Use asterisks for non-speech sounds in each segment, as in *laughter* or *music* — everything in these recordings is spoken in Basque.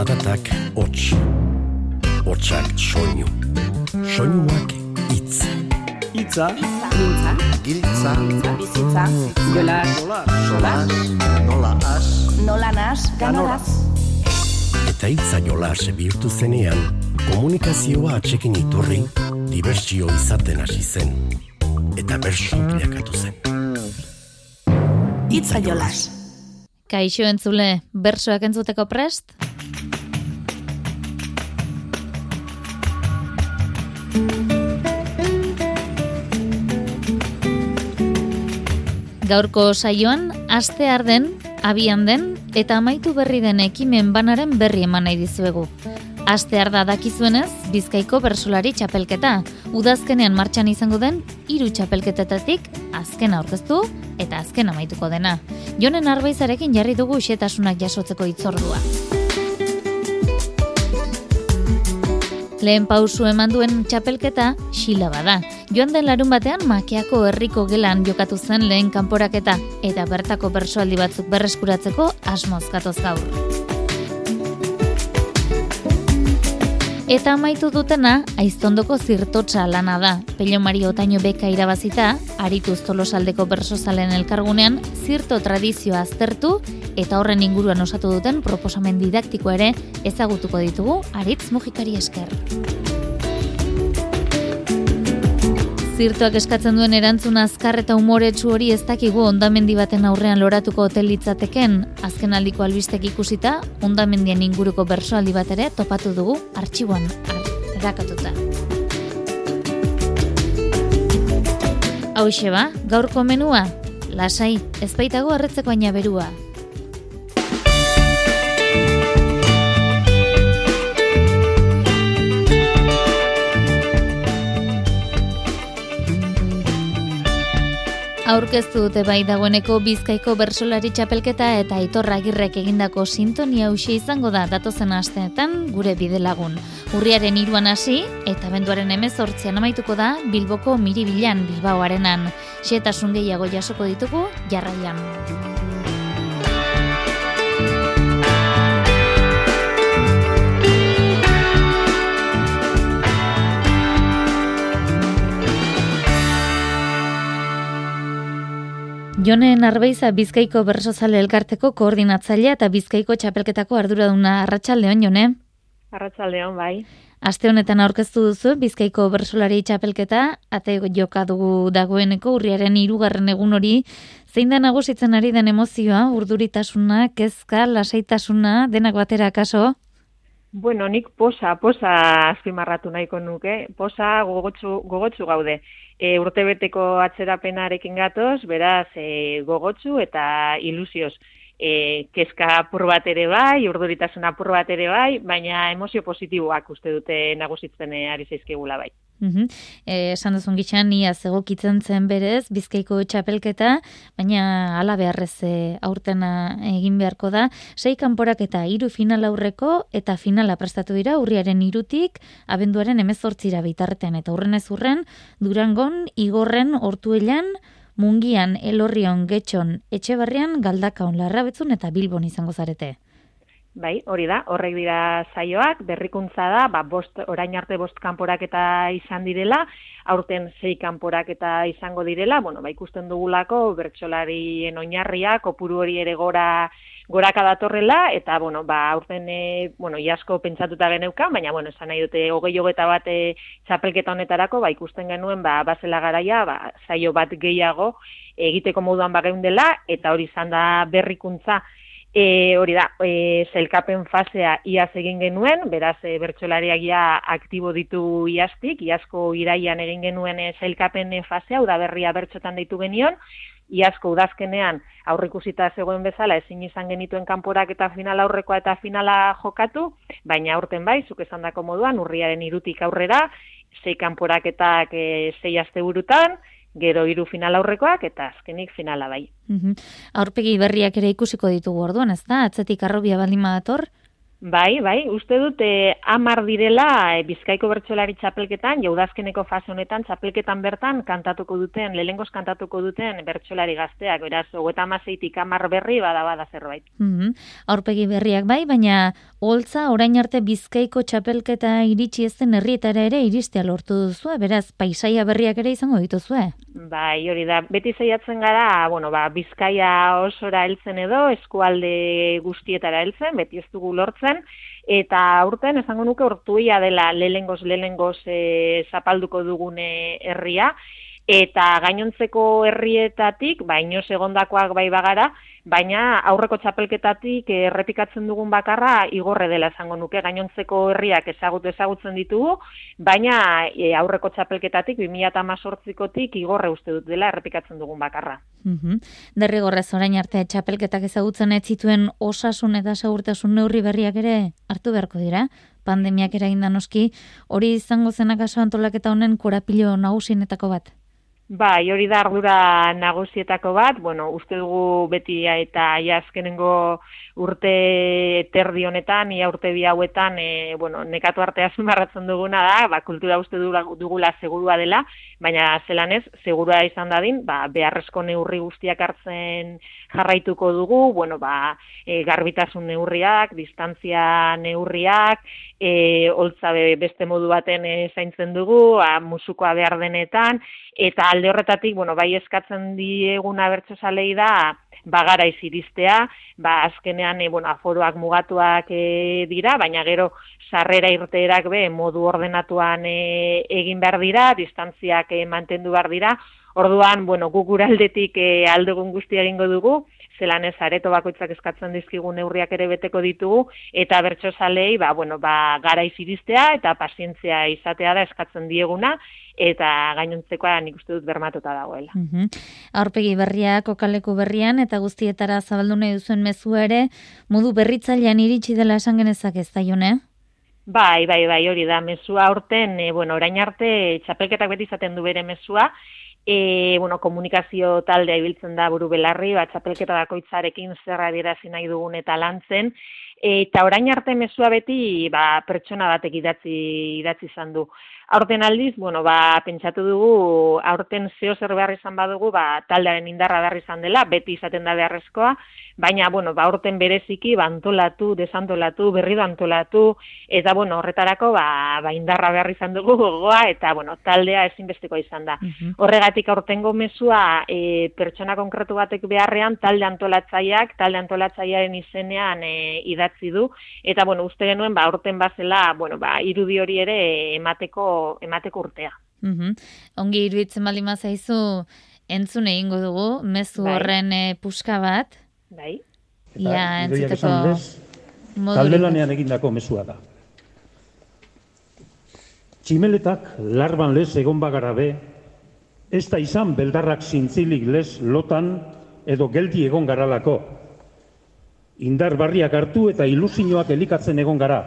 Zaratak hots. Hotsak soinu. Soinuak hitz. Itza, Mintza, Giltza, bizitza, jola, sola, nola as, nola nas, ganoraz. Eta hitza jola bihurtu zenean, komunikazioa atxekin iturri, dibertsio izaten hasi zen. Eta bersu bilakatu zen. Itza jolas. Kaixo entzule, bersoak entzuteko prest? Gaurko saioan, aste arden, abian den, eta amaitu berri den ekimen banaren berri eman nahi dizuegu. Aste arda dakizuenez, Bizkaiko bersolari txapelketa. Udazkenean martxan izango den, hiru txapelketetatik azken aurkeztu eta azken amaituko dena. Jonen arbaizarekin jarri dugu xetasunak jasotzeko itzordua. Lehen pausu eman duen txapelketa xila bada. Joan den larun batean makiako herriko gelan jokatu zen lehen kanporaketa eta bertako bersoaldi batzuk berreskuratzeko asmoz gatoz gaur. Eta amaitu dutena, aiztondoko zirtotsa lana da. Pello Mario Otaino beka irabazita, arituz tolosaldeko bersozalen elkargunean, zirto tradizioa aztertu eta horren inguruan osatu duten proposamen didaktiko ere ezagutuko ditugu aritz mugikari esker. Zirtoak eskatzen duen erantzun azkar eta umoretsu hori ez dakigu ondamendi baten aurrean loratuko hotel litzateken, azken aldiko albistek ikusita, ondamendian inguruko bersoaldi bat ere topatu dugu artxiboan erakatuta. Hauxe ba, gaurko menua, lasai, ez baitago arretzeko aina berua. Aurkeztu dute bai dagoeneko Bizkaiko bersolari txapelketa eta Aitor Agirrek egindako sintonia hausia izango da datozen asteetan gure bidelagun. Urriaren hiruan hasi eta benduaren emezortzian amaituko da Bilboko Miribilan Bilbaoarenan. Xetasun gehiago jasoko ditugu jarraian. Jonen Arbeiza Bizkaiko Bersozale Elkarteko koordinatzailea eta Bizkaiko txapelketako arduraduna Arratsaldeon Jone. Arratsaldeon bai. Aste honetan aurkeztu duzu Bizkaiko Bersolari txapelketa, ate joka dugu dagoeneko urriaren hirugarren egun hori, zein da nagusitzen ari den emozioa, urduritasuna, kezka, lasaitasuna, denak batera kaso? Bueno, nik posa, posa azpimarratu nahiko nuke, posa gogotsu, gogotsu gaude. E, urtebeteko atzerapenarekin gatoz, beraz e, gogotsu eta ilusioz. E, kezka apur bat ere bai, urduritasun apur bat ere bai, baina emozio positiboak uste dute nagusitzen e, ari zaizkigula bai. Mhm. Eh, esan duzun gitxan, ia zegokitzen zen berez, bizkaiko txapelketa, baina ala beharrez eh, aurtena egin beharko da. Sei kanporak eta hiru final aurreko eta finala prestatu dira urriaren irutik, abenduaren emezortzira bitartean eta urren ez urren, durangon, igorren, ortuelan, mungian, elorrion, getxon, etxebarrian, galdakaon, larrabetzun eta bilbon izango zarete. Bai, hori da, horrek dira saioak, berrikuntza da, ba, bost, orain arte bost kanporaketa izan direla, aurten sei kanporaketa izango direla, bueno, ba, ikusten dugulako, bertsolarien oinarria, kopuru hori ere gora, goraka datorrela, eta, bueno, ba, aurten, e, bueno, iasko pentsatuta geneukan, baina, bueno, esan nahi dute, hogei hogeta bat e, txapelketa honetarako, ba, ikusten genuen, ba, bazela garaia, ba, saio bat gehiago, egiteko moduan bageundela, eta hori izan da berrikuntza, E, hori da, e, zelkapen fasea iaz egin genuen, beraz e, bertsolariak ia aktibo ditu iaztik, iazko iraian egin genuen e, zelkapen fasea, udaberria bertxotan ditu genion, iazko udazkenean aurrikusita zegoen bezala ezin izan genituen kanporak eta final aurrekoa eta finala jokatu, baina aurten bai, zuk esan dako moduan, urriaren irutik aurrera, zei kanporaketak e, zei aste burutan, gero hiru final aurrekoak eta azkenik finala bai. Mhm. Aurpegi berriak ere ikusiko ditugu orduan, ez da? Atzetik arrobia baldin badator? Bai, bai, uste dut eh, amar direla eh, Bizkaiko bertsolari txapelketan, jaudazkeneko fase honetan txapelketan bertan kantatuko duten, lehengoz kantatuko duten bertsolari gazteak, beraz, hogeta amazeitik amar berri bada bada zerbait. Mm Aurpegi berriak bai, baina holtza orain arte Bizkaiko txapelketa iritsi ezten herrietara ere iristea lortu duzu, beraz, paisaia berriak ere izango dituzue. Bai, hori da, beti zeiatzen gara, bueno, ba, Bizkaia osora heltzen edo, eskualde guztietara heltzen, beti ez dugu lortzen, eta aurten esango nuke ortuia dela lelengoz lelengoz e, zapalduko dugune herria eta gainontzeko herrietatik baino segondakoak bai bagara baina aurreko txapelketatik errepikatzen dugun bakarra igorre dela esango nuke gainontzeko herriak ezagut ezagutzen ditugu, baina e, aurreko txapelketatik 2018kotik igorre uste dut dela errepikatzen dugun bakarra. Mhm. Derrigorrez orain arte txapelketak ezagutzen ez zituen osasun eta segurtasun neurri berriak ere hartu beharko dira. Pandemiak eraginda noski, hori izango zenak aso antolaketa honen korapilo nagusienetako bat. Bai, hori da ardura nagusietako bat, bueno, uste dugu beti eta ia urte terdi honetan, ia urte bi hauetan, e, bueno, nekatu artea zumarratzen duguna da, ba, kultura uste dugula segurua dela, baina zelan ez, segurua izan dadin, ba, beharrezko neurri guztiak hartzen jarraituko dugu, bueno, ba, e, garbitasun neurriak, distantzia neurriak, e, holtza beste modu baten e, zaintzen dugu, a, musukoa behar denetan, eta alde horretatik, bueno, bai eskatzen dieguna bertso salei da, bagara iziristea, ba, azkenean, e, bueno, aforoak mugatuak e, dira, baina gero sarrera irteerak be, modu ordenatuan e, egin behar dira, distantziak e, mantendu behar dira, orduan, bueno, guguraldetik e, aldugun guztia egingo dugu, zelan ez areto bakoitzak eskatzen dizkigu neurriak ere beteko ditugu, eta bertso salei, ba, bueno, ba, gara iziristea eta pazientzia izatea da eskatzen dieguna, eta gainontzekoa nik uste dut bermatuta dagoela. Mm Aurpegi berriak, okaleku berrian, eta guztietara zabaldu nahi duzuen mezu ere, modu berritzailean iritsi dela esan genezak ez da, Bai, bai, bai, hori da, mezua aurten, e, bueno, orain arte, txapelketak beti izaten du bere mezua, e, bueno, komunikazio taldea ibiltzen da buru belarri, bat txapelketa dakoitzarekin zerra dirazi nahi dugun eta lantzen, eta orain arte mezua beti ba, pertsona batek idatzi, idatzi izan du. Aurten aldiz, bueno, ba, pentsatu dugu, aurten zeo zer behar izan badugu, ba, taldearen indarra behar izan dela, beti izaten da beharrezkoa, baina, bueno, ba, aurten bereziki, ba, antolatu, desantolatu, berri antolatu, eta, bueno, horretarako, ba, ba, indarra behar izan dugu gogoa, eta, bueno, taldea ezinbesteko izan da. Mhm. Horregatik aurtengo mezua, e, pertsona konkretu batek beharrean, talde antolatzaileak, talde antolatzailearen izenean e, idatzi du, eta, bueno, uste genuen, ba, aurten bazela, bueno, ba, irudi hori ere emateko, emateko urtea. Mm Ongi iruditzen bali mazaizu, entzun egingo dugu, mezu bai. horren e, puska bat, Bai. Ia, entzuteko Talde lanean egindako mesua da. Tximeletak larban lez egon bagara be, ez da izan beldarrak zintzilik lez lotan edo geldi egon garalako. Indar barriak hartu eta ilusinoak elikatzen egon gara.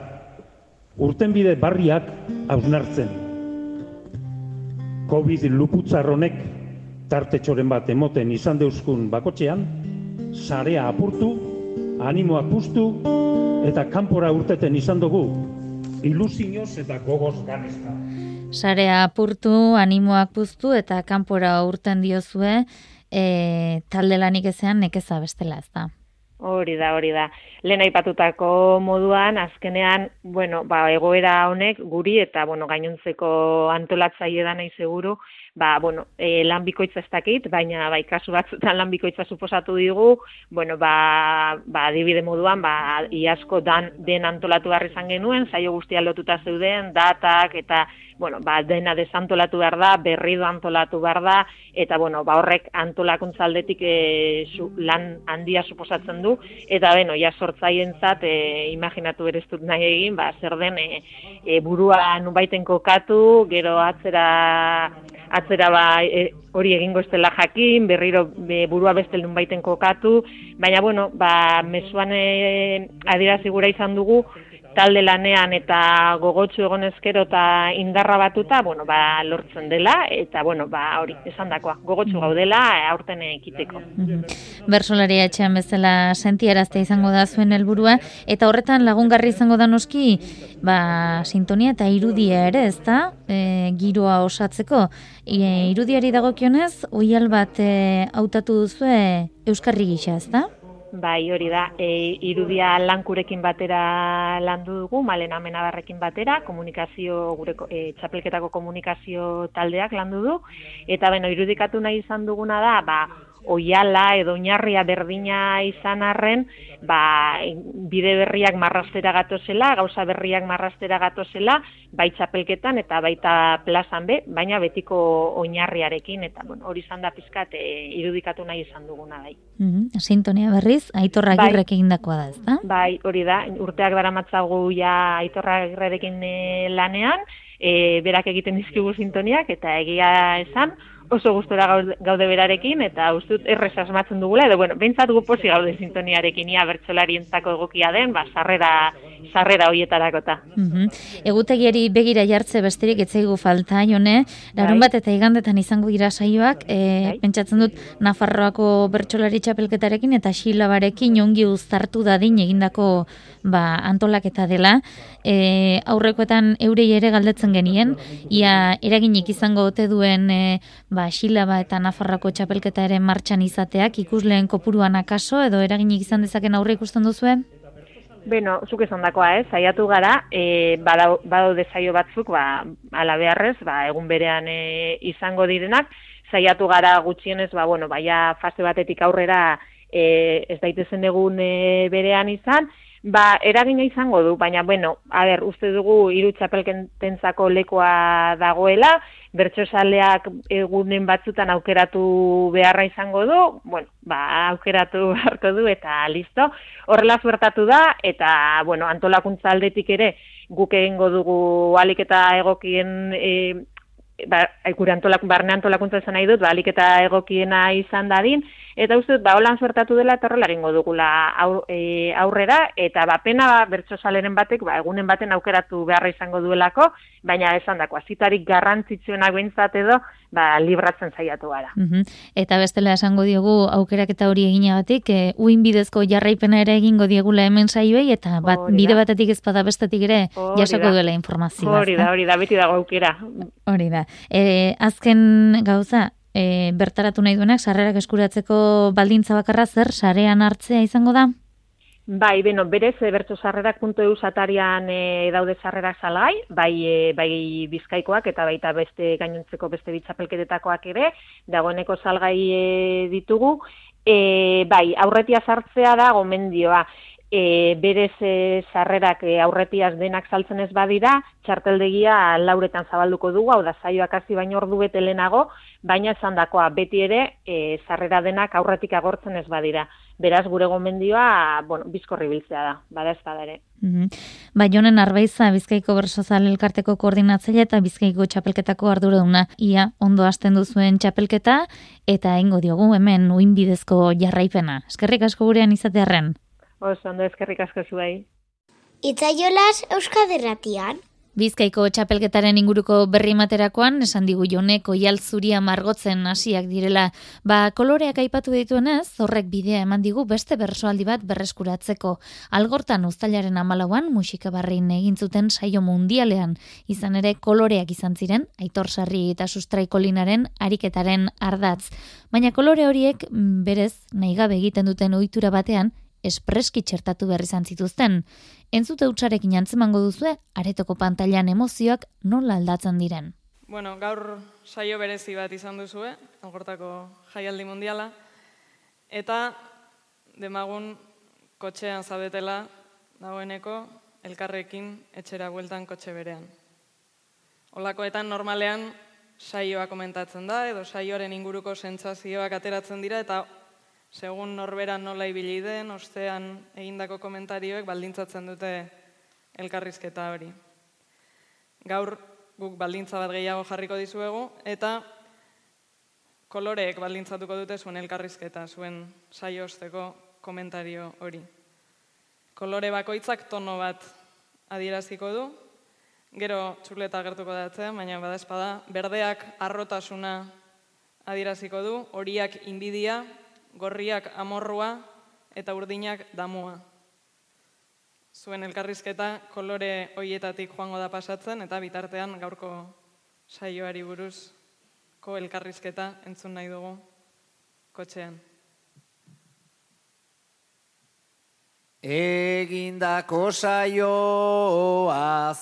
Urtenbide barriak hausnartzen. Covid luputzarronek tartetxoren bat emoten izan deuskun bakotxean, sarea apurtu, animoak puztu, eta kanpora urteten izan dugu, ilusinoz eta gogoz ganezka. Sarea apurtu, animoak puztu, eta kanpora urten diozue, e, talde lanik ezean nekeza bestela ez da. Hori da, hori da. Lehen aipatutako moduan, azkenean, bueno, ba, egoera honek guri eta, bueno, gainontzeko antolatzaile da nahi seguru, ba, bueno, e, lan bikoitza ez dakit, baina bai kasu batzutan lan bikoitza suposatu digu, bueno, ba, ba adibide moduan, ba, iasko dan, den antolatu behar izan genuen, zaio guztia lotuta zeuden, datak eta bueno, ba, dena desantolatu behar da, berrido antolatu behar da, eta bueno, ba, horrek antolakuntzaldetik e, lan handia suposatzen du, eta beno, ja sortzaien zat, e, imaginatu bereztut nahi egin, ba, zer den e, e, burua nubaiten kokatu, gero atzera atzera ba, e, hori egingo estela jakin, berriro e, burua beste baiten kokatu, baina bueno, ba, mesuan e, adira izan dugu, talde lanean eta gogotsu egon ezkero eta indarra batuta, bueno, ba, lortzen dela, eta, bueno, ba, hori, esan dakoa, gogotsu gaudela, aurten ekiteko. Bersolaria etxean bezala sentiarazte izango da zuen helburua eta horretan lagungarri izango da noski, ba, sintonia eta irudia ere, ezta? E, giroa osatzeko. E, irudiari dagokionez, oial bat e, hautatu duzue Euskarri gisa, ezta? Bai, hori da, e, irudia lankurekin batera landu dugu, malen amenabarrekin batera, komunikazio, gure e, txapelketako komunikazio taldeak landu du, eta beno, irudikatu nahi izan duguna da, ba, oiala edo oinarria berdina izan arren, ba, bide berriak marrastera gatozela, gauza berriak marrastera gatozela, bai txapelketan eta baita plazan be, baina betiko oinarriarekin, eta bueno, hori izan da pizkat e, irudikatu nahi izan duguna bai. Mm -hmm. Sintonia berriz, aitorra bai, egindakoa da, ez da? Bai, hori da, urteak dara matzagu ja aitorra girrekin e, lanean, e, berak egiten dizkigu sintoniak, eta egia esan, oso gustora gaude berarekin eta ustut errez asmatzen dugula edo bueno, beintzat gu posi gaude sintoniarekin ia bertsolarientzako egokia den, ba sarrera sarrera hoietarakota. Mhm. Egutegiari begira jartze besterik etzaigu falta, Jone. Larun bai. bat eta igandetan izango dira saioak, e, pentsatzen dut Nafarroako bertsolari txapelketarekin eta Xilabarekin ongi uztartu dadin egindako ba, antolaketa dela. E, aurrekoetan eurei ere galdetzen genien, ia eraginik izango ote duen e, ba, Xilaba eta Nafarrako txapelketa ere martxan izateak, ikusleen kopuruan akaso, edo eraginik izan dezaken aurre ikusten duzuen? Beno, zuk esan dakoa, ez, saiatu gara, e, badau, badau desaio batzuk, ba, ala beharrez, ba, egun berean e, izango direnak, saiatu gara gutxienez, ba, bueno, baia fase batetik aurrera e, ez daitezen egun e, berean izan, Ba, eragina izango du, baina, bueno, a ber, uste dugu hiru txapelkententzako lekoa dagoela, bertxosaleak egunen batzutan aukeratu beharra izango du, bueno, ba, aukeratu *laughs* beharko du, eta listo. Horrela zuertatu da, eta, bueno, antolakuntza aldetik ere, guk egingo dugu alik eta egokien e, ba, gure antolak, barne antolakuntza izan nahi dut, ba, eta egokiena izan dadin, eta uste dut, ba, holan suertatu dela, eta horrela egingo dugula e, aurrera, eta ba, pena ba, bertso saleren batek, ba, egunen baten aukeratu beharra izango duelako, baina esan dako, azitarik garrantzitsuenak behintzat edo, ba, libratzen zaiatu gara. Eta bestela esango diogu aukerak eta hori eginagatik, e, uin bidezko jarraipena ere egingo diegula hemen saioei, eta bat, bide batetik ezpada bestetik ere jasako duela informazioa. Hori da, hori da, beti dago aukera. Hori da. E, azken gauza, e, bertaratu nahi duenak, sarrerak eskuratzeko baldintza bakarra zer, sarean hartzea izango da? Bai, beno, berez, e, bertosarrerak.eu satarian e, daude sarrerak salai, bai, e, bai bizkaikoak eta baita beste gainontzeko beste bitzapelketetakoak ere, dagoeneko salgai e, ditugu, e, bai, aurretia sartzea da gomendioa, e, berez e, sarrerak e, aurretiaz denak saltzen ez badira, txarteldegia lauretan zabalduko dugu, hau da zaioak hasi baino ordu bete lehenago, baina esan dakoa, beti ere, e, sarrera denak aurretik agortzen ez badira. Beraz, gure gomendioa, bueno, bizkorri biltzea da, bada ez bada ere. Mm Ba, jonen arbaiza, bizkaiko bersozal elkarteko koordinatzaile eta bizkaiko txapelketako arduraduna. Ia, ondo hasten duzuen txapelketa, eta ingo diogu hemen uinbidezko jarraipena. Eskerrik asko gurean izatearen. Oso, ondo eskerrik asko zuei. Itzaiolaz Euskaderratian. Bizkaiko txapelketaren inguruko berri materakoan, esan digu jonek oial zuria margotzen hasiak direla. Ba, koloreak aipatu dituenez, horrek bidea eman digu beste bersoaldi bat berreskuratzeko. Algortan uztailaren amalauan, musika barrein egin zuten saio mundialean. Izan ere, koloreak izan ziren, aitor sarri eta sustraikolinaren ariketaren ardatz. Baina kolore horiek, berez, nahi gabe egiten duten ohitura batean, espreski txertatu berri zituzten. Entzute utxarekin antzemango duzue, aretoko pantailan emozioak nola aldatzen diren. Bueno, gaur saio berezi bat izan duzue, algortako jaialdi mundiala, eta demagun kotxean zabetela dagoeneko elkarrekin etxera bueltan kotxe berean. Olakoetan normalean saioa komentatzen da, edo saioaren inguruko sentsazioak ateratzen dira, eta segun norbera nola ibili den, ostean egindako komentarioek baldintzatzen dute elkarrizketa hori. Gaur guk baldintza bat gehiago jarriko dizuegu eta koloreek baldintzatuko dute zuen elkarrizketa, zuen saio osteko komentario hori. Kolore bakoitzak tono bat adieraziko du, gero txuleta gertuko datzen, baina bada espada, berdeak arrotasuna adieraziko du, horiak inbidia, gorriak amorrua eta urdinak damua. Zuen elkarrizketa kolore hoietatik joango da pasatzen eta bitartean gaurko saioari buruzko elkarrizketa entzun nahi dugu kotxean. Egindako saioaz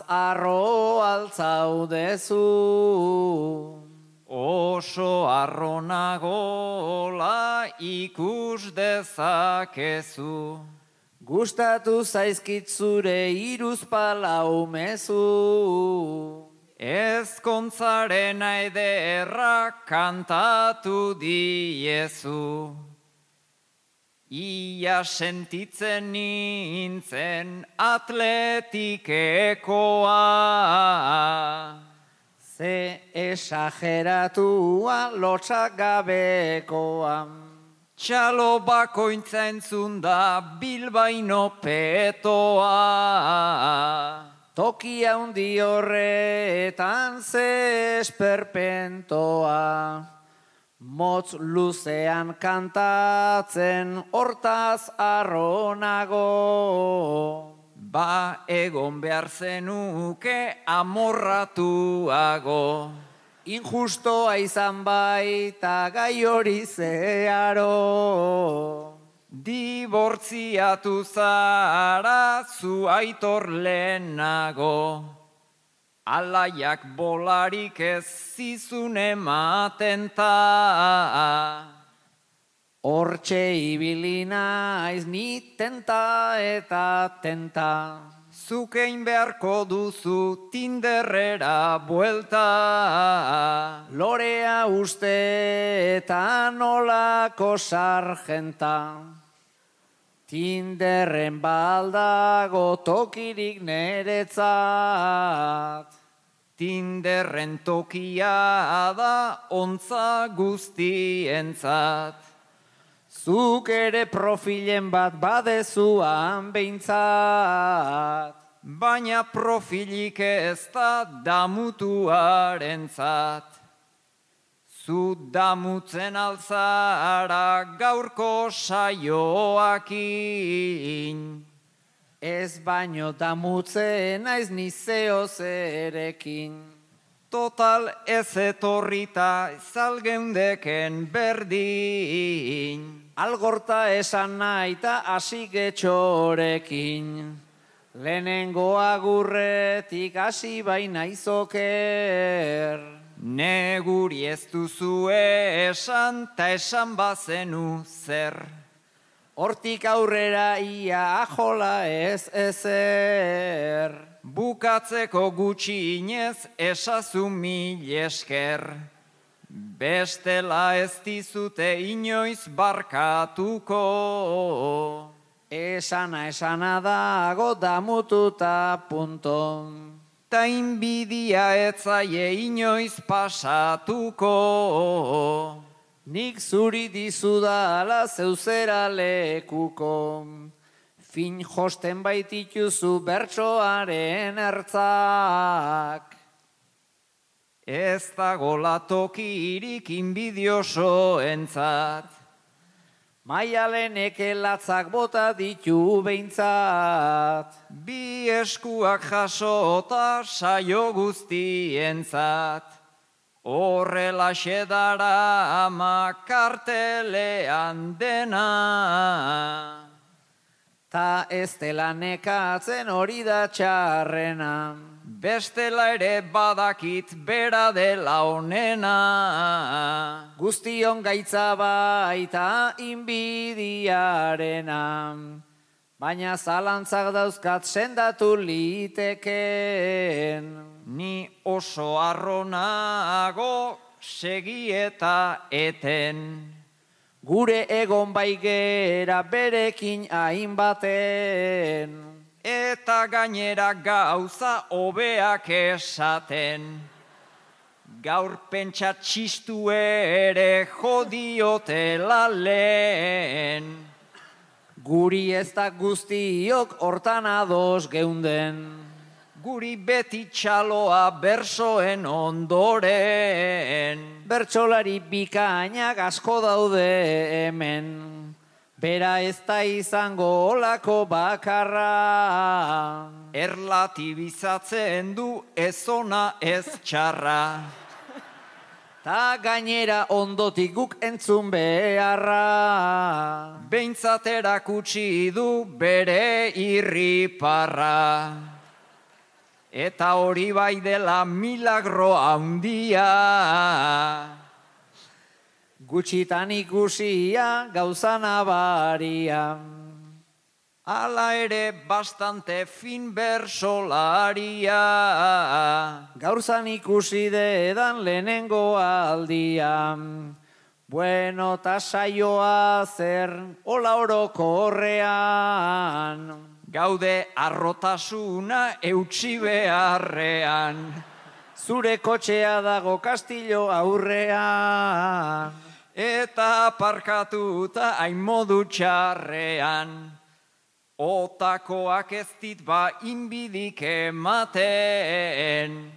arro altzaudezu Oso arronagola ikus dezakezu Gustatu zaizkit zure iruz palau mezu Ezkontzaren ederra kantatu diezu. Ia sentitzen nintzen atletikekoa. Ze esageratua lotxak gabekoa Txalo bakointza entzun da bilbaino petoa Tokia hundi horretan ze esperpentoa Motz luzean kantatzen hortaz arronago. Ba egon behar zenuke amorratuago. Injustoa izan baita gai hori zearo. Dibortziatu zara zu aitor lehenago. Alaiak bolarik ez zizun ematen ta. Hortxe ibilina aiz ni tenta eta tenta. Zukein beharko duzu tinderrera buelta. Lorea uste eta nolako sargenta. Tinderren baldago tokirik neretzat. Tinderren tokia da ontza guztientzat. Zuk ere profilen bat badezuan behintzat. Baina profilik ez da damutuaren zat. Zu damutzen alzara gaurko saioakin. Ez baino damutzen naiz nizeo zerekin. Total ez etorrita zalgeundeken berdin. Algorta esan nahi eta asigetxorekin. Lehenengo agurretik hasi baina izoker. Neguri ez duzue esan ta esan bazenu zer. Hortik aurrera ia ajola ez ezer. Bukatzeko gutxi inez esazu mil esker. Bestela ez dizute inoiz barkatuko. Esana esana dago damututa punton. Ta inbidia etzaie inoiz pasatuko. Nik zuri dizudala zeuzera lekuko, fin josten baitituzu bertsoaren ertzak. Ez dago latokirik inbidioso entzat, maialenek elatzak bota ditu behintzat. Bi eskuak jasota saio guztientzat. Horrela xedara ama kartelean dena. Ta ez dela nekatzen hori da txarrena. Bestela ere badakit bera dela onena. Guztion gaitza baita inbidiarena. Baina zalantzak dauzkat sendatu liteken. Ni oso arronago segi eta eten. Gure egon baigera berekin hainbaten. Eta gainera gauza hobeak esaten. Gaur pentsa txistu ere jodiotela lehen. Guri ez da guztiok hortan ados geunden. guri beti txaloa bersoen ondoren. Bertsolari bikainak asko daude hemen, bera ez da izango olako bakarra. Erlatibizatzen du ez ona ez txarra. Ta gainera ondotik guk entzun beharra. Beintzatera kutsi du bere irriparra. Eta hori bai dela milagro handia. Gutxitan ikusia gauza nabaria. Ala ere bastante fin bersolaria. Gaurzan ikusi dedan lehenengo aldia. Bueno, ta saioa zer, hola oroko horrean. Gaude arrotasuna eutxi beharrean. Zure kotxea dago kastillo aurrean. Eta parkatuta hain modu txarrean. Otakoak ez dit ba inbidik ematen.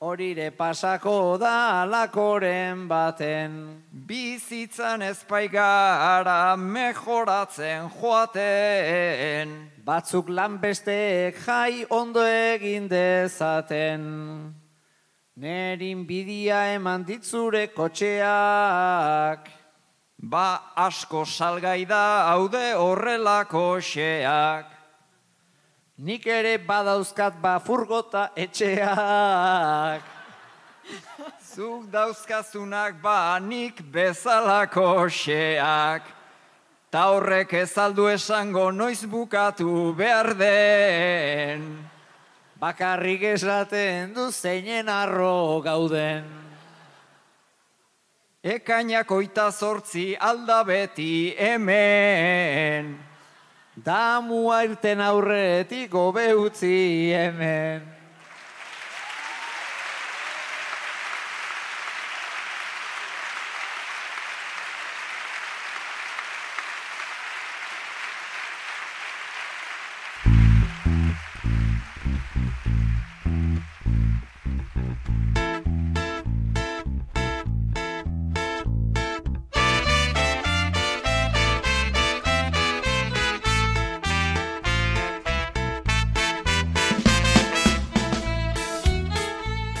Horire pasako da alakoren baten. Bizitzan ez gara mejoratzen joaten. Batzuk lan besteek jai ondo egin dezaten. Nerin bidia eman ditzure kotxeak. Ba asko salgai da haude horrelako xeak. Nik ere badauzkat ba furgota etxeak. Zuk dauzkazunak ba nik bezalako xeak. Ta horrek ez aldu esango noiz bukatu behar den. Bakarrik esaten du zeinen arro gauden. Ekainak oita zortzi alda beti hemen. Damua irten aurretik gobe utzi hemen.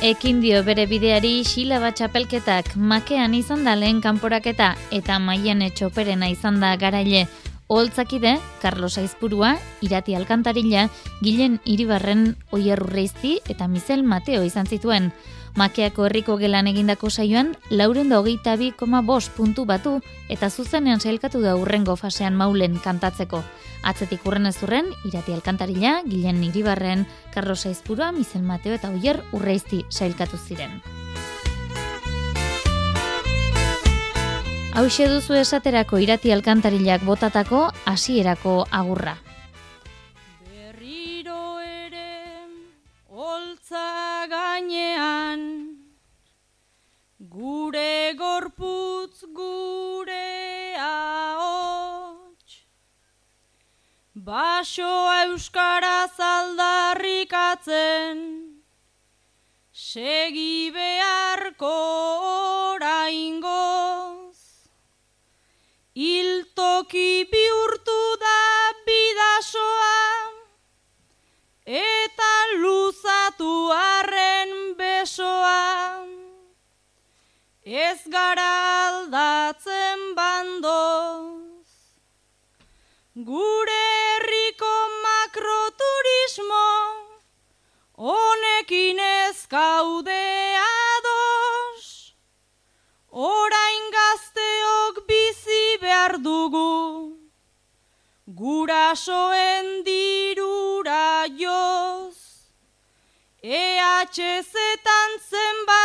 Ekin dio bere bideari xila bat txapelketak makean izan da lehen kanporaketa eta maian etxoperena izan da garaile. Oholtzakide, Carlos Aizpurua, Irati Alkantarila, Gilen Iribarren Oierrurreizti eta Mizel Mateo izan zituen. Makeako herriko gelan egindako saioan, lauren da hogeita bi koma bost puntu batu eta zuzenean sailkatu da urrengo fasean maulen kantatzeko. Atzetik urren ez urren, irati alkantarila, gilen iribarren, Carlos Aizpurua, Mizel Mateo eta Oier urreizti sailkatu ziren. Hau duzu esaterako irati alkantarilak botatako hasierako agurra. Berriro ere, holtza gainean, gure gorputz gure ahots. Basoa euskaraz aldarrikatzen, segi beharko oraingoz. Iltoki Ez gara aldatzen bandoz, gure herriko makroturismo, honekin ez kaude ados, orain gazteok bizi behar dugu, gurasoen dirura joz, EHZ-etan zenbat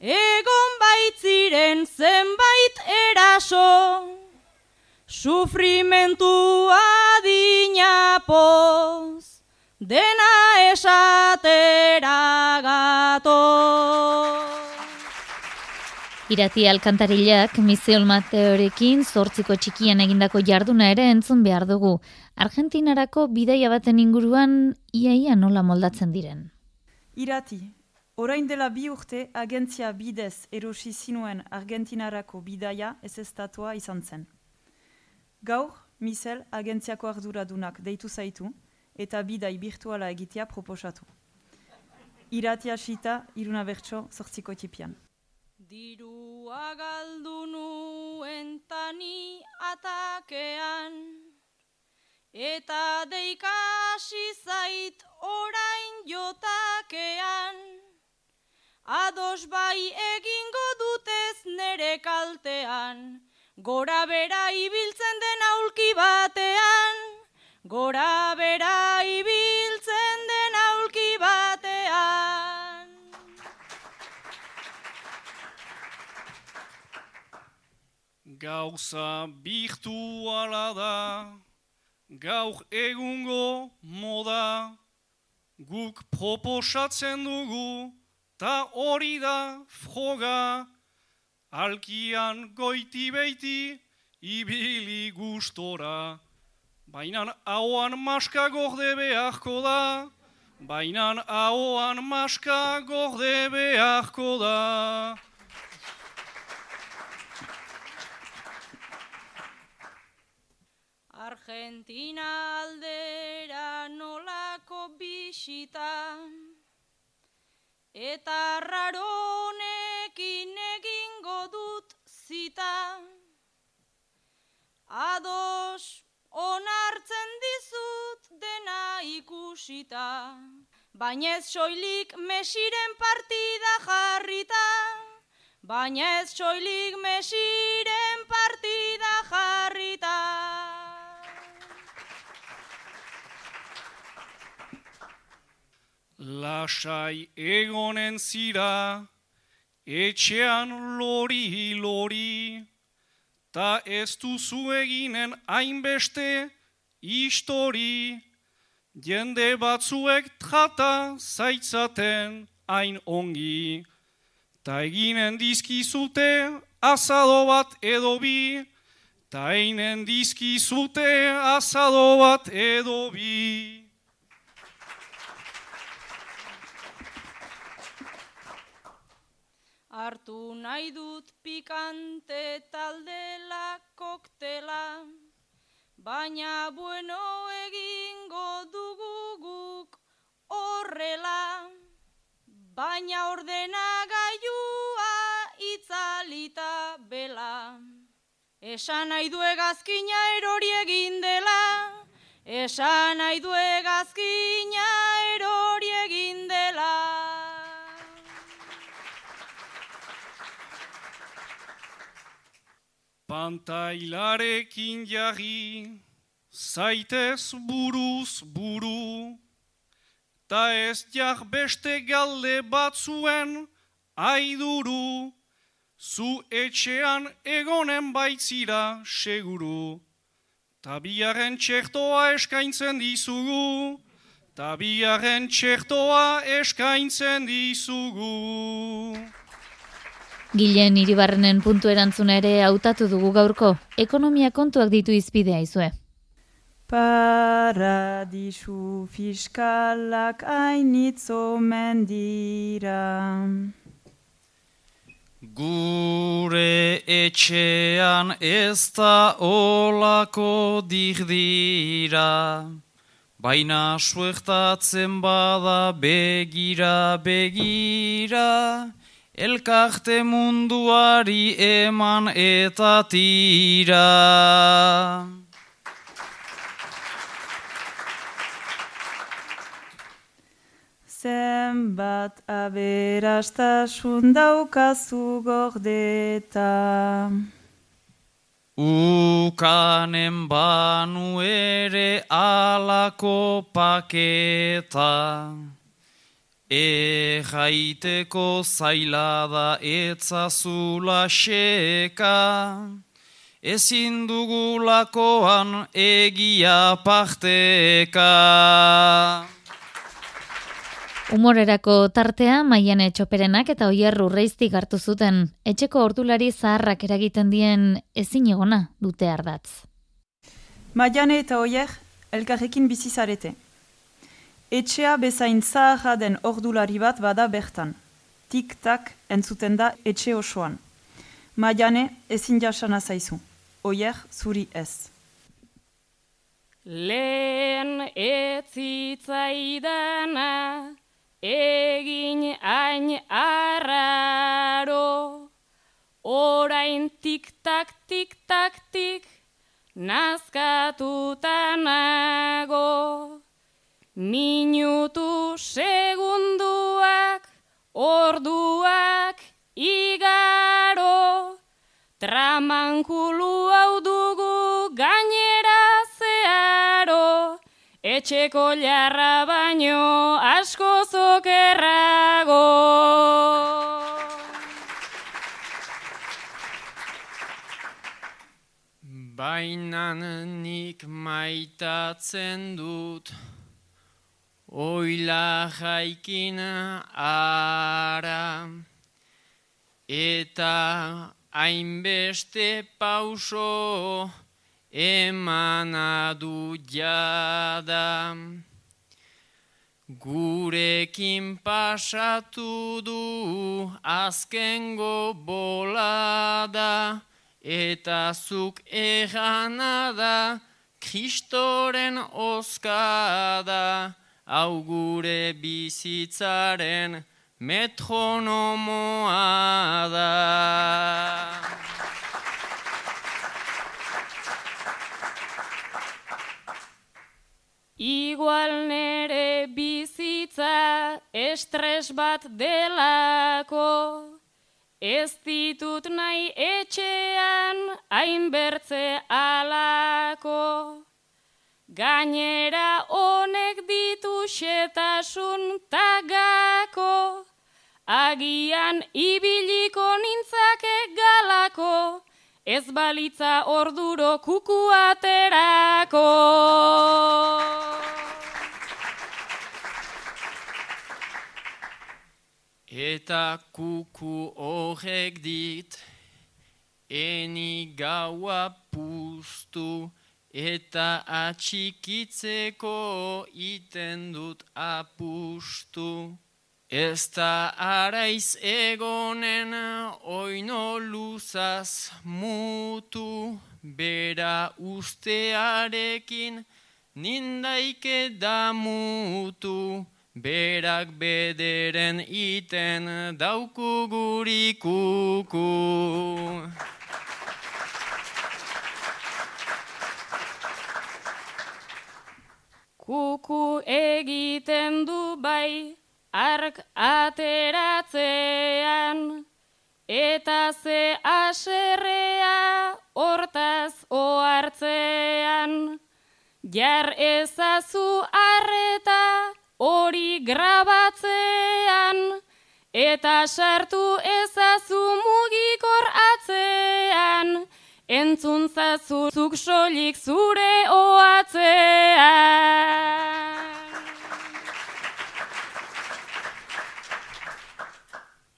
egon baitziren zenbait eraso, sufrimentua dinapoz, dena esatera gato. Irati alkantarilak Miseol Mateorekin zortziko txikian egindako jarduna ere entzun behar dugu. Argentinarako bidaia baten inguruan iaia nola moldatzen diren. Irati, orain dela bi urte agentzia bidez erosi zinuen Argentinarako bidaia ez estatua izan zen. Gaur, Misel agentziako arduradunak deitu zaitu eta bidai virtuala egitea proposatu. Irati asita, iruna bertso, zortziko tipian. Dirua galdu nuen tani atakean Eta deikasi zait orain jotakean Ados bai egingo dutez nere kaltean. Gora bera ibiltzen den aulki batean. Gora bera ibiltzen den aulki batean. Gauza birtuala da, gaur egungo moda, guk proposatzen dugu, ta hori da froga, alkian goiti beiti, ibili gustora, bainan hauan maska gorde beharko da, bainan hauan maska gorde beharko da. Argentina aldera nolako bisita Eta raronekin egingo dut zita. Ados onartzen dizut dena ikusita. Baina ez soilik mesiren partida jarrita. Baina ez soilik mesiren partida jarrita Lasai egonen zira, etxean lori lori, ta ez duzu eginen hainbeste histori, jende batzuek trata zaitzaten hain ongi, ta eginen dizkizute azado bat edo bi, ta einen dizkizute azado bat edo bi. Artu nahi dut pikante taldela koktela, baina bueno egingo dugu guk horrela, baina ordena gaiua itzalita bela. Esan nahi du egazkina erori egin dela, esan nahi du egazkina erori egin dela. Pantailarekin jarri, zaitez buruz buru, ta ez jar beste galde batzuen aiduru, zu etxean egonen baitzira seguru, ta biaren txertoa eskaintzen dizugu, ta biaren txertoa eskaintzen dizugu. Gilen iribarrenen puntu erantzuna ere hautatu dugu gaurko. Ekonomia kontuak ditu izpidea izue. Paradisu fiskalak ainitzo mendira. Gure etxean ez da olako dirdira, baina suertatzen bada begira begira, elkarte munduari eman eta tira. Zenbat aberastasun daukazu gordeta. Ukanen banu ere alako paketa. E jaiteko zaila da etzazula xeka, ezin dugulakoan egia parteka. Humorerako tartea maian etxoperenak eta oier urreiztik hartu zuten. Etxeko ordulari zaharrak eragiten dien ezin egona dute ardatz. Maiane eta oier elkarrekin bizizarete. Etxea bezain zaharra den ordulari bat bada bertan. Tik-tak entzuten da etxe osoan. Maiane ezin jasana zaizu. Oier zuri ez. Lehen etzitzaidana egin hain arraro, orain tik-tak, tik-tak, tik, nazkatutanago. Minutu segunduak, orduak, igaro, tramankulu hau dugu gainera zearo, etxeko jarra baino asko zokerrago. Bainan nik maitatzen dut, oila jaikin ara, eta hainbeste pauso, emana du jada. Gurekin pasatu du azkengo bolada, eta zuk egana da, kristoren oskada, hau gure bizitzaren metronomoa da. Igual nere bizitza estres bat delako, ez ditut nahi etxean hainbertze alako. Gainera honek ditu xetasun tagako, agian ibiliko nintzake galako, ez balitza orduro kuku aterako. Eta kuku horrek dit, eni gaua puztu, eta atxikitzeko iten dut apustu. Ez da araiz egonen oino luzaz mutu, bera ustearekin nindaike damutu, berak bederen iten dauku gurikuku. Kuku egiten du bai, ark ateratzean, eta ze aserrea hortaz oartzean. Jar ezazu arreta hori grabatzean, eta sartu ezazu mugikor atzean, entzun zazuzuk solik zure oatzean.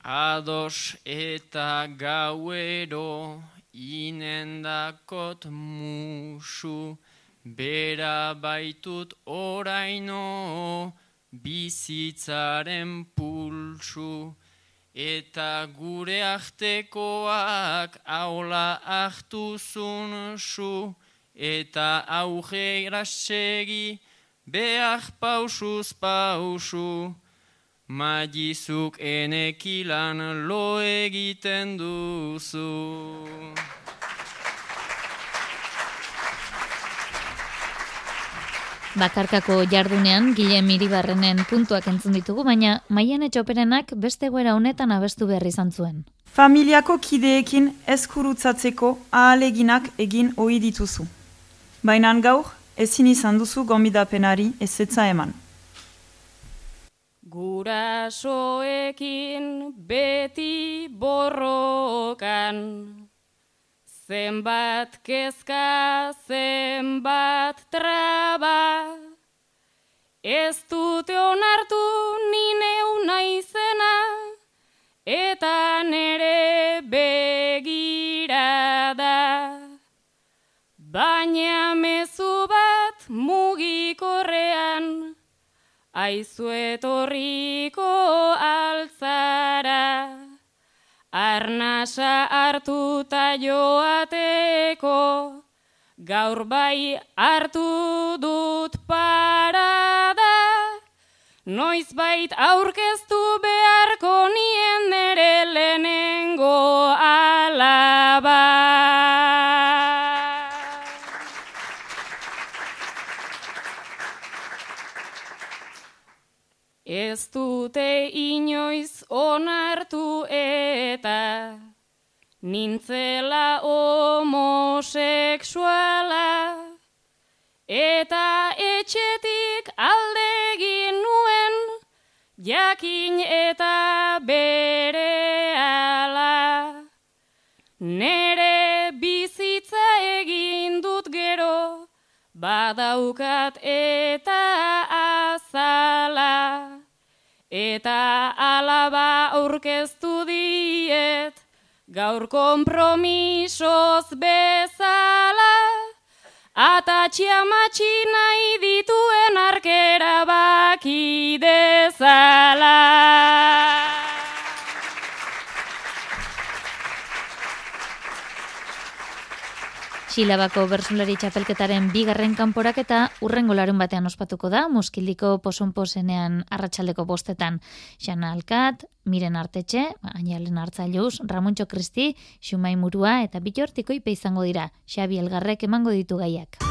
Ados eta gauero inendakot musu, bera baitut oraino bizitzaren pulsu, eta gure artekoak aula hartuzun su, eta auge segi behar pausuz pausu. Magizuk enekilan lo egiten duzu. Bakarkako jardunean, Gile Miribarrenen puntuak entzun ditugu, baina maian etxoperenak beste guera honetan abestu behar izan zuen. Familiako kideekin eskurutzatzeko ahaleginak egin ohi dituzu. Baina gaur, ezin izan duzu gombidapenari ezetza eman. Gurasoekin beti borrokan, zenbat kezka, zenbat traba, ez dute onartu nineu naizena, eta nere begirada. Baina mezu bat mugikorrean, aizuetorriko altzara. altzara. Arnasa hartuta joateko, gaur bai hartu dut parada. Noiz bait aurkeztu beharko nien nere lehenengo alaba. Ez dute inoiz onartu eta nintzela homoseksuala eta etxetik aldegin nuen jakin eta bere ala. Nere bizitza egin dut gero, badaukat eta azala. Eta alaba aurkeztu diet, gaur kompromisoz bezala. Atatxia matxi nahi dituen arkera baki dezala. Xilabako bersulari txapelketaren bigarren kanporaketa urrengo larun batean ospatuko da, muskildiko posonposenean arratsaldeko bostetan. Xana Alkat, Miren Artetxe, Añalen Artzailuz, Ramontxo Kristi, Xumai Murua eta Bitortiko ipe izango dira. Xabi Elgarrek emango ditu gaiak.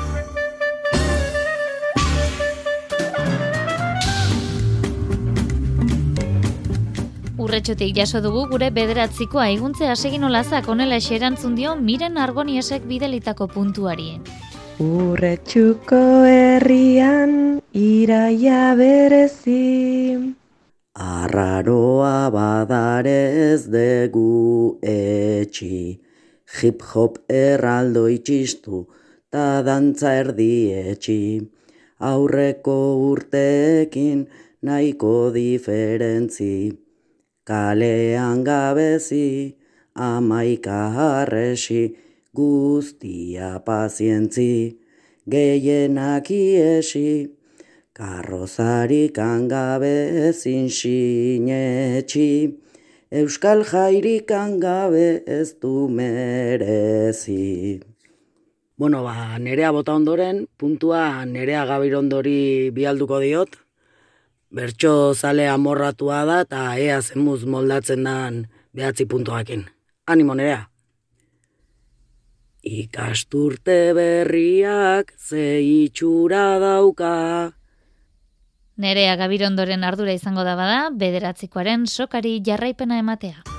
Urretxotik jaso dugu gure bederatziko aiguntze asegin olazak onela eserantzun dio miren argoniesek bidelitako puntuari. Urretxuko herrian iraia berezi. Arraroa badarez dugu etxi, hip-hop erraldo itxistu, ta dantza erdi etxi. Aurreko urteekin nahiko diferentzi. Kalean gabezi, amaika harresi, guztia pazientzi, gehienak iesi, karrozarik angabe sinetxi, euskal jairik angabe ez du merezi. Bueno, ba, nerea bota ondoren, puntua nerea gabirondori bialduko diot, bertso zale amorratua da eta ea zemuz moldatzen dan behatzi puntuakin. Animo nerea! Ikasturte berriak ze itxura dauka. Nerea gabirondoren ardura izango da bada, bederatzikoaren sokari jarraipena ematea.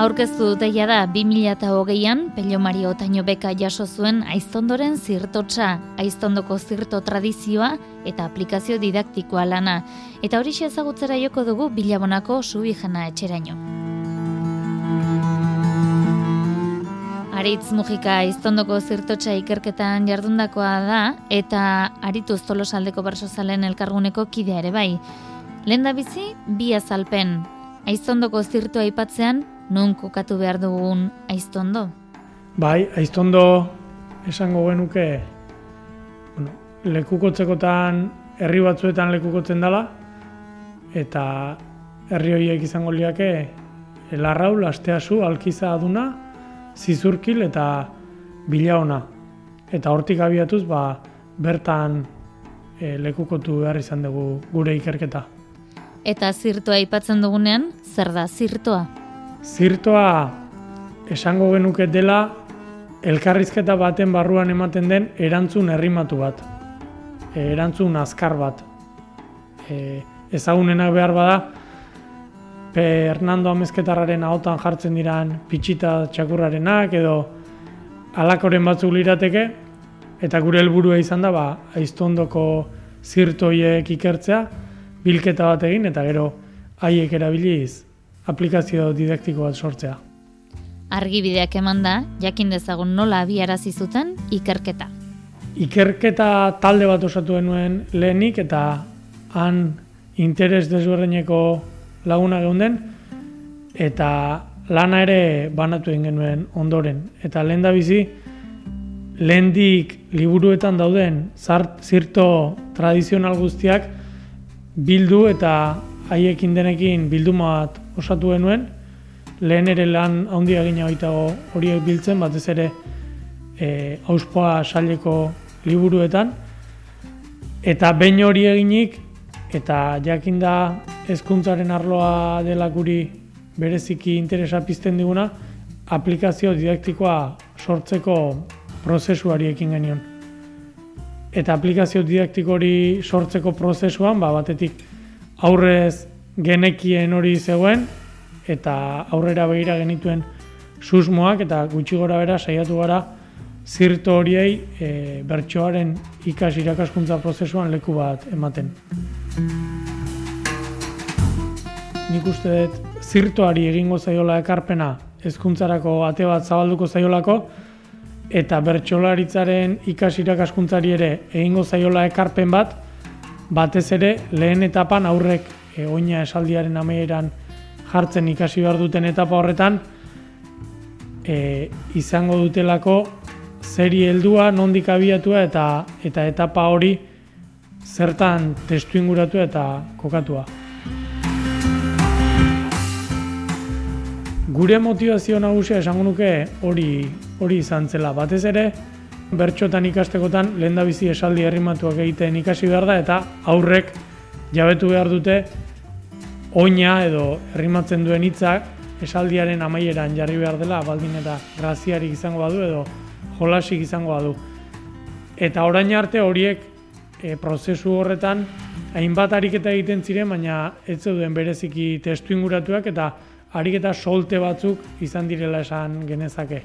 Aurkeztu duteia da 2008an Pello Mario Otaino beka jaso zuen aiztondoren zirtotsa, aiztondoko zirto tradizioa eta aplikazio didaktikoa lana. Eta hori ezagutzera joko dugu bilabonako subi jana etxeraino. Aritz Mujika aiztondoko zirtotsa ikerketan jardundakoa da eta arituz tolosaldeko bersozalen elkarguneko kidea ere bai. Lenda bizi, bi azalpen. Aiztondoko zirtoa aipatzean non kokatu behar dugun aiztondo? Bai, aiztondo esango genuke bueno, lekukotzekotan herri batzuetan lekukotzen dela eta herri horiek izango liake elarrau, lasteazu, alkiza aduna, zizurkil eta bila ona. Eta hortik abiatuz, ba, bertan e, lekukotu behar izan dugu gure ikerketa. Eta zirtoa aipatzen dugunean, zer da zirtoa? Zirtoa esango genuke dela elkarrizketa baten barruan ematen den erantzun herrimatu bat. E, erantzun azkar bat. E, ezagunenak behar bada Hernando Amezketarraren ahotan jartzen diran pitxita txakurrarenak edo alakoren batzuk lirateke, eta gure helburua izan da, ba, aiztondoko zirtoiek ikertzea, bilketa bat egin, eta gero haiek erabiliz aplikazio didaktiko bat sortzea. Argibideak eman da, jakin dezagun nola abiarazi zuten ikerketa. Ikerketa talde bat osatu denuen lehenik eta han interes desberdineko laguna geunden eta lana ere banatu egin genuen ondoren. Eta lehen da bizi, lehendik liburuetan dauden zart, zirto tradizional guztiak bildu eta haiekin denekin bilduma bat osatu genuen, lehen ere lan handia gina baitago horiek biltzen, batez ere e, auspoa saileko liburuetan, eta behin hori eginik, eta jakinda hezkuntzaren arloa dela guri bereziki interesa pizten diguna, aplikazio didaktikoa sortzeko prozesuari ekin genion. Eta aplikazio didaktiko hori sortzeko prozesuan, ba, batetik aurrez genekien hori zegoen, eta aurrera behira genituen susmoak eta gutxi gora bera saiatu gara zirto horiei e, bertsoaren ikas irakaskuntza prozesuan leku bat ematen. Nik uste dut zirtoari egingo zaiola ekarpena hezkuntzarako ate bat zabalduko zaiolako eta bertsolaritzaren ikas irakaskuntzari ere egingo zaiola ekarpen bat batez ere lehen etapan aurrek e, oina esaldiaren amaieran jartzen ikasi behar duten etapa horretan e, izango dutelako zeri heldua nondik abiatua eta eta etapa hori zertan testu inguratu eta kokatua. Gure motivazio nagusia esango nuke hori hori izan zela. Batez ere, bertxotan ikastekotan lehen da bizi esaldi herrimatuak egiten ikasi behar da eta aurrek jabetu behar dute oina edo herrimatzen duen hitzak esaldiaren amaieran jarri behar dela, baldin eta graziarik izango badu edo jolasik izango badu. Eta orain arte horiek e, prozesu horretan hainbat ariketa egiten ziren, baina ez zeuden bereziki testu inguratuak eta ariketa solte batzuk izan direla esan genezake.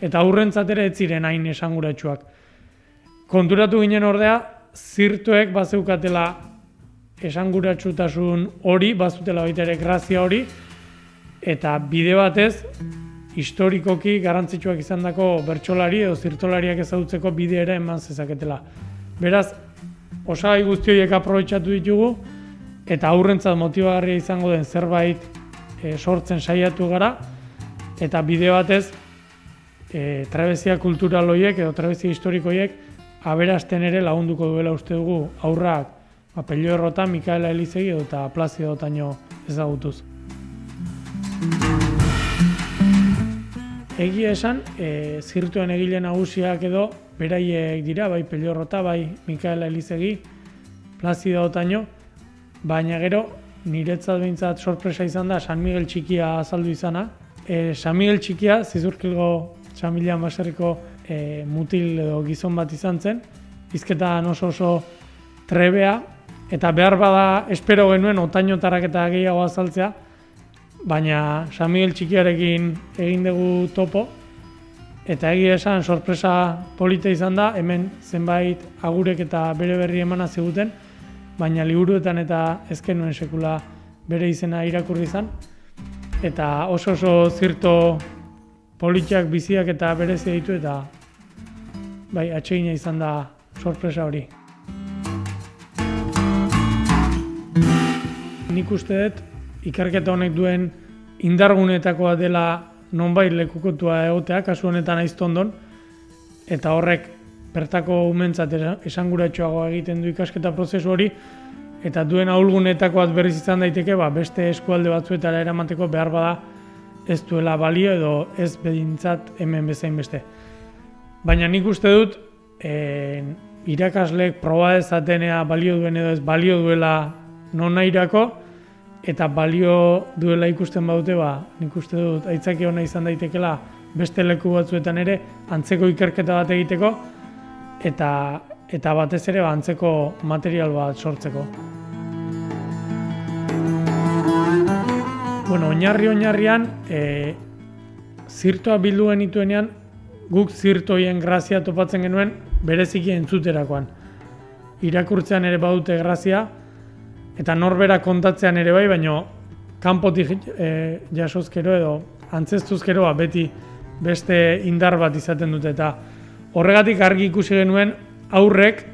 Eta aurrentzat ere ez ziren hain esanguratsuak. Konturatu ginen ordea, zirtuek bazeukatela esanguratsutasun hori, bazutela baita ere grazia hori, eta bide batez, historikoki garantzitsuak izan dako bertsolari edo zirtolariak ezagutzeko bide ere eman zezaketela. Beraz, osagai guzti horiek aprobetsatu ditugu, eta aurrentzat motibagarria izango den zerbait e, sortzen saiatu gara, eta bide batez, e, trabezia kultural horiek edo trabezia historikoiek aberasten ere lagunduko duela uste dugu aurrak ba, Pelio Errota, Mikaela Elizegi eta Plazido Taino ezagutuz. Egia esan, e, zirtuen egile nagusiak edo beraiek dira, bai Pelio Errota, bai Mikaela Elizegi, Plazido Taino, baina gero niretzat behintzat sorpresa izan da San Miguel Txikia azaldu izana. E, San Miguel Txikia, zizurkilgo San Mila Maserriko e, mutil edo gizon bat izan zen, izketan oso oso trebea, eta behar bada espero genuen otainotarak eta gehiago azaltzea, baina San Miguel txikiarekin egin dugu topo, eta egia esan sorpresa polita izan da, hemen zenbait agurek eta bere berri emana ziguten, baina liburuetan eta ezken nuen sekula bere izena irakurri izan, eta oso oso zirto politiak biziak eta berezia ditu eta bai, atsegina izan da sorpresa hori. Nik uste dut, ikerketa honek duen indargunetakoa dela nonbait lekukotua egotea, kasu honetan aiztondon, eta horrek bertako umentzat esanguratxoagoa egiten du ikasketa prozesu hori, eta duen ahulgunetakoa berriz izan daiteke, ba, beste eskualde batzuetara eramateko behar bada ez duela balio edo ez bedintzat hemen bezain beste. Baina nik uste dut, e, irakaslek proba ezatenea balio duen edo ez balio duela non nahirako, eta balio duela ikusten baute ba, nik uste dut aitzaki ona izan daitekela beste leku batzuetan ere antzeko ikerketa bat egiteko eta eta batez ere ba, antzeko material bat sortzeko. bueno, oinarri oinarrian, e, zirtoa bildu genituenean, guk zirtoien grazia topatzen genuen bereziki entzuterakoan. Irakurtzean ere badute grazia, eta norbera kontatzean ere bai, baino kanpotik e, jasozkero edo antzestuzkero ba, beti beste indar bat izaten dute eta horregatik argi ikusi genuen aurrek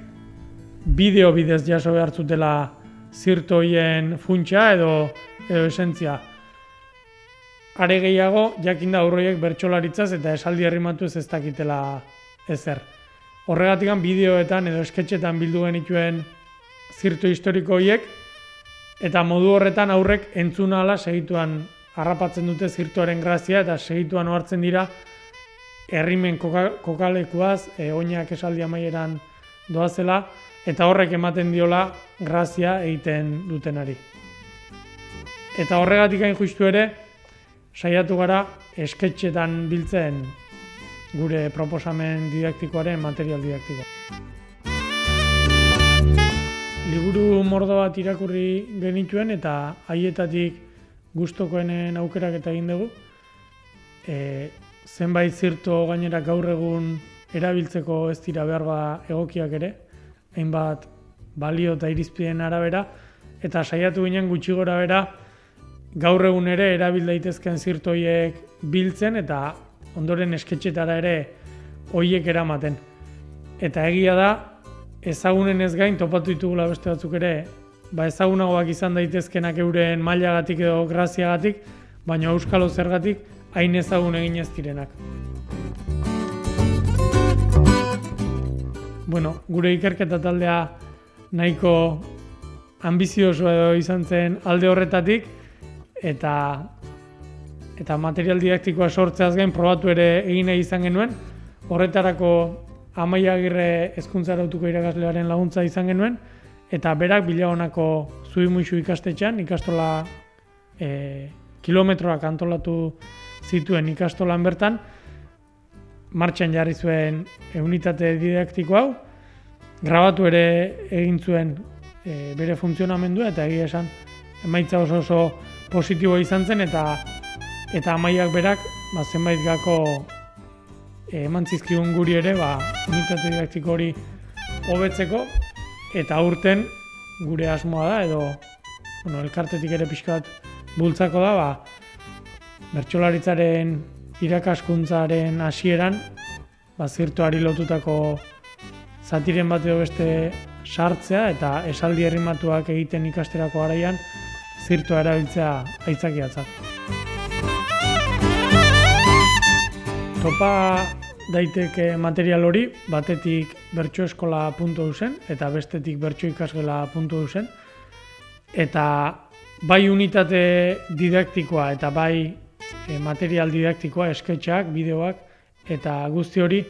bideo bidez jaso behar zutela zirtoien funtsa edo, edo esentzia. Are gehiago, jakin da aurroiek bertsolaritzaz eta esaldi herrimatu ez ez dakitela ezer. Horregatik bideoetan edo esketxetan bildu genituen zirto historiko horiek eta modu horretan aurrek entzuna ala segituan harrapatzen dute zirtuaren grazia eta segituan ohartzen dira herrimen kokalekuaz, e, oinak esaldi amaieran doazela, eta horrek ematen diola grazia egiten dutenari. Eta horregatik hain justu ere, saiatu gara esketxetan biltzen gure proposamen didaktikoaren material didaktikoa. Liburu mordo bat irakurri genituen eta haietatik gustokoenen aukerak eta egin dugu. E, zenbait zirto gainera gaur egun erabiltzeko ez dira behar ba egokiak ere, hainbat balio eta irizpideen arabera, eta saiatu ginen gutxi gora bera gaur egun ere erabil daitezken zirtoiek biltzen eta ondoren esketxetara ere hoiek eramaten. Eta egia da, ezagunen ez gain topatu ditugula beste batzuk ere ba ezagunagoak izan daitezkenak euren mailagatik edo graziagatik, baina euskalo zergatik hain ezagun egin ez direnak. Bueno, gure ikerketa taldea nahiko ambizioso edo izan zen alde horretatik eta eta material didaktikoa sortzeaz gain probatu ere egin nahi izan genuen. Horretarako Amaiagirre hezkuntzarautuko irakaslearen laguntza izan genuen eta berak bilagonako zuimuixu ikastetxean, ikastola e, kilometroak antolatu zituen ikastolan bertan, martxan jarri zuen unitate didaktiko hau, grabatu ere egin zuen e, bere funtzionamendua eta egia esan emaitza oso oso positibo izan zen eta eta amaiak berak ba, zenbait gako eman zizkigun guri ere ba, unitate didaktiko hori hobetzeko eta aurten gure asmoa da edo bueno, elkartetik ere pixka bat bultzako da ba, bertsolaritzaren irakaskuntzaren hasieran ba, zirtuari lotutako zatiren bat edo beste sartzea eta esaldi herrimatuak egiten ikasterako garaian zirtua erabiltzea aitzakiatzat. Topa daiteke material hori, batetik bertsoeskola.eusen eta bestetik bertsoikasgela.eusen eta bai unitate didaktikoa eta bai e, material didaktikoa, esketxak, bideoak eta guzti hori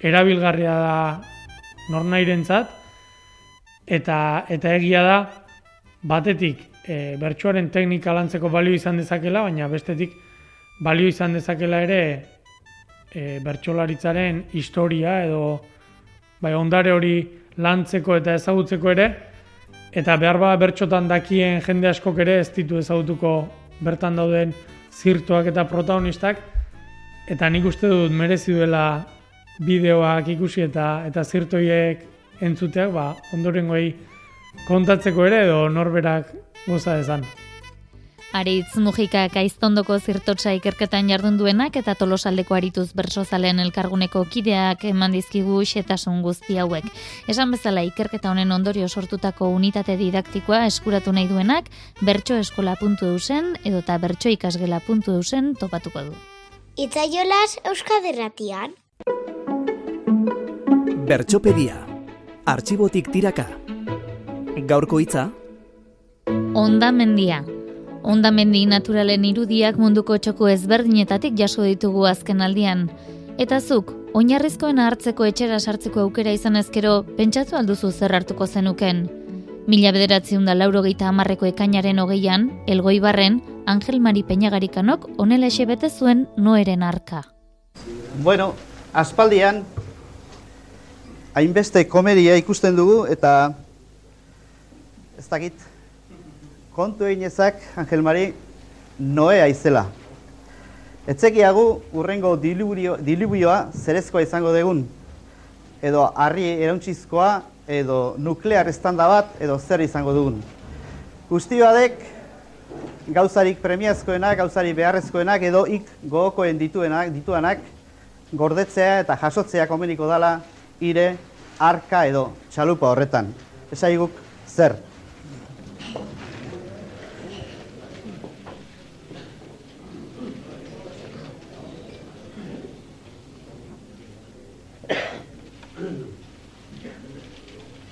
erabilgarria da nornairentzat eta eta egia da batetik e, bertsoaren teknika lantzeko balio izan dezakela, baina bestetik balio izan dezakela ere e, bertsolaritzaren historia edo bai ondare hori lantzeko eta ezagutzeko ere eta behar ba bertxotan dakien jende askok ere ez ditu ezagutuko bertan dauden zirtuak eta protagonistak eta nik uste dut merezi duela bideoak ikusi eta eta zirtoiek entzuteak ba ondorengoei kontatzeko ere edo norberak goza dezan. Aritz Mujikak aiztondoko zirtotsa ikerketan jardun duenak eta tolosaldeko arituz bersozalen elkarguneko kideak eman dizkigu xetasun guzti hauek. Esan bezala ikerketa honen ondorio sortutako unitate didaktikoa eskuratu nahi duenak bertsoeskola.eusen edo eta bertsoikasgela.eusen topatuko du. Itzaiolaz Euskaderratian. Bertxopedia. Artxibotik tiraka. Gaurko hitza. Onda mendia. Ondamendi naturalen irudiak munduko txoko ezberdinetatik jaso ditugu azken aldian. Eta zuk, oinarrizkoen hartzeko etxera sartzeko aukera izan ezkero, pentsatu alduzu zer hartuko zenuken. Mila bederatziun da lauro geita amarreko ekainaren hogeian, elgoi barren, Angel Mari Peñagarikanok onela ese bete zuen noeren arka. Bueno, aspaldian, hainbeste komedia ikusten dugu eta ez dakit, kontu egin ezak, Angel Mari, Noea izela. Etzekiagu urrengo dilubioa zerezkoa izango degun, edo harri erantzizkoa, edo nuklear estanda bat, edo zer izango dugun. Guztioadek gauzarik premiazkoenak, gauzarik beharrezkoenak, edo ik gogokoen dituenak, dituanak, gordetzea eta jasotzea komeniko dala ire, arka edo txalupa horretan. Esaiguk zer?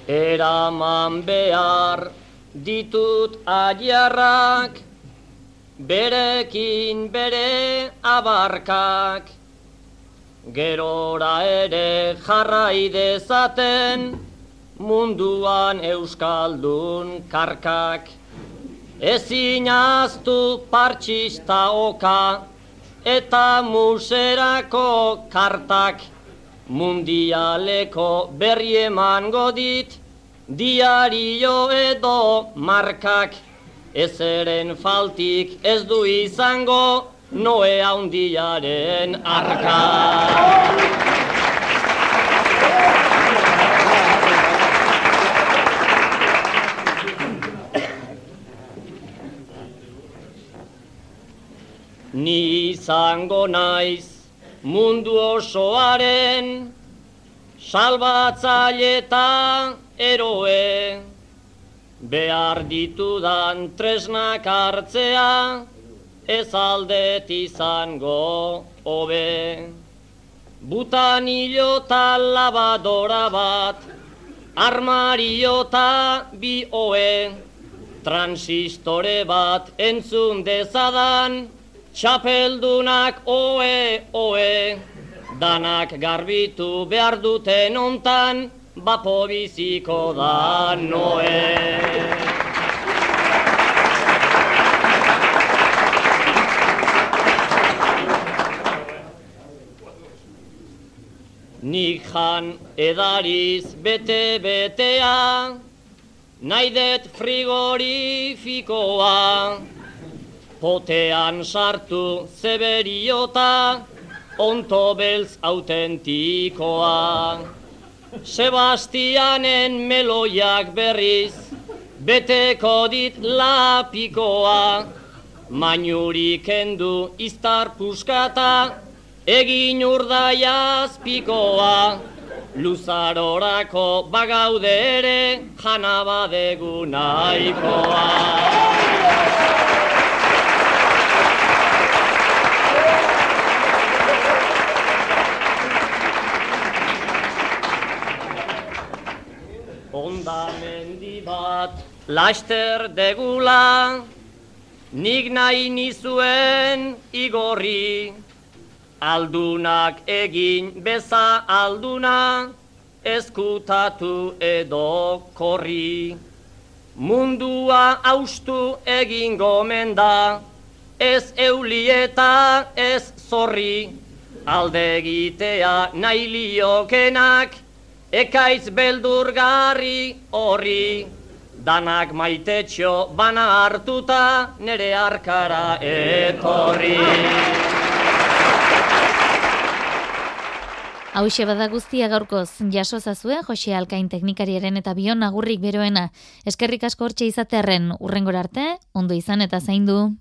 Eraman behar ditut aiarrak, berekin bere abarkak, gerora ere jarrai dezaten munduan euskaldun karkak. Ezin aztu partxista oka eta muserako kartak, mundialeko berri emango dit, diario edo markak, ezeren faltik ez du izango, noe handiaren arka. Ni izango naiz mundu osoaren salbatzaile eta eroe. Behar ditudan tresnak hartzea ez aldet izango hobe. Butan hilota labadora bat armariota bi oe. Transistore bat entzun dezadan Txapeldunak oe, oe, danak garbitu behar duten ontan, bapo biziko da noe. Nik jan edariz bete-betea, naidet frigorifikoa, potean sartu zeberiota, onto beltz autentikoa. Sebastianen meloiak berriz, beteko dit lapikoa, mainurik endu iztar puskata, egin urdaiaz pikoa, luzarorako bagaude ere, janabadegu nahikoa. Onda mendi bat laster degula, nik nahi nizuen igorri, aldunak egin beza alduna, eskutatu edo korri. Mundua haustu egin gomenda, ez eulieta ez zorri, alde egitea nahi liokenak, Ekaitz beldurgarri horri, danak maitetxo bana hartuta nere arkara etorri. Hau bada guztia gaurkoz, jaso zazue, Jose Alkain teknikariaren eta bion agurrik beroena. Eskerrik asko hortxe izatearen urrengor arte, ondo izan eta zaindu.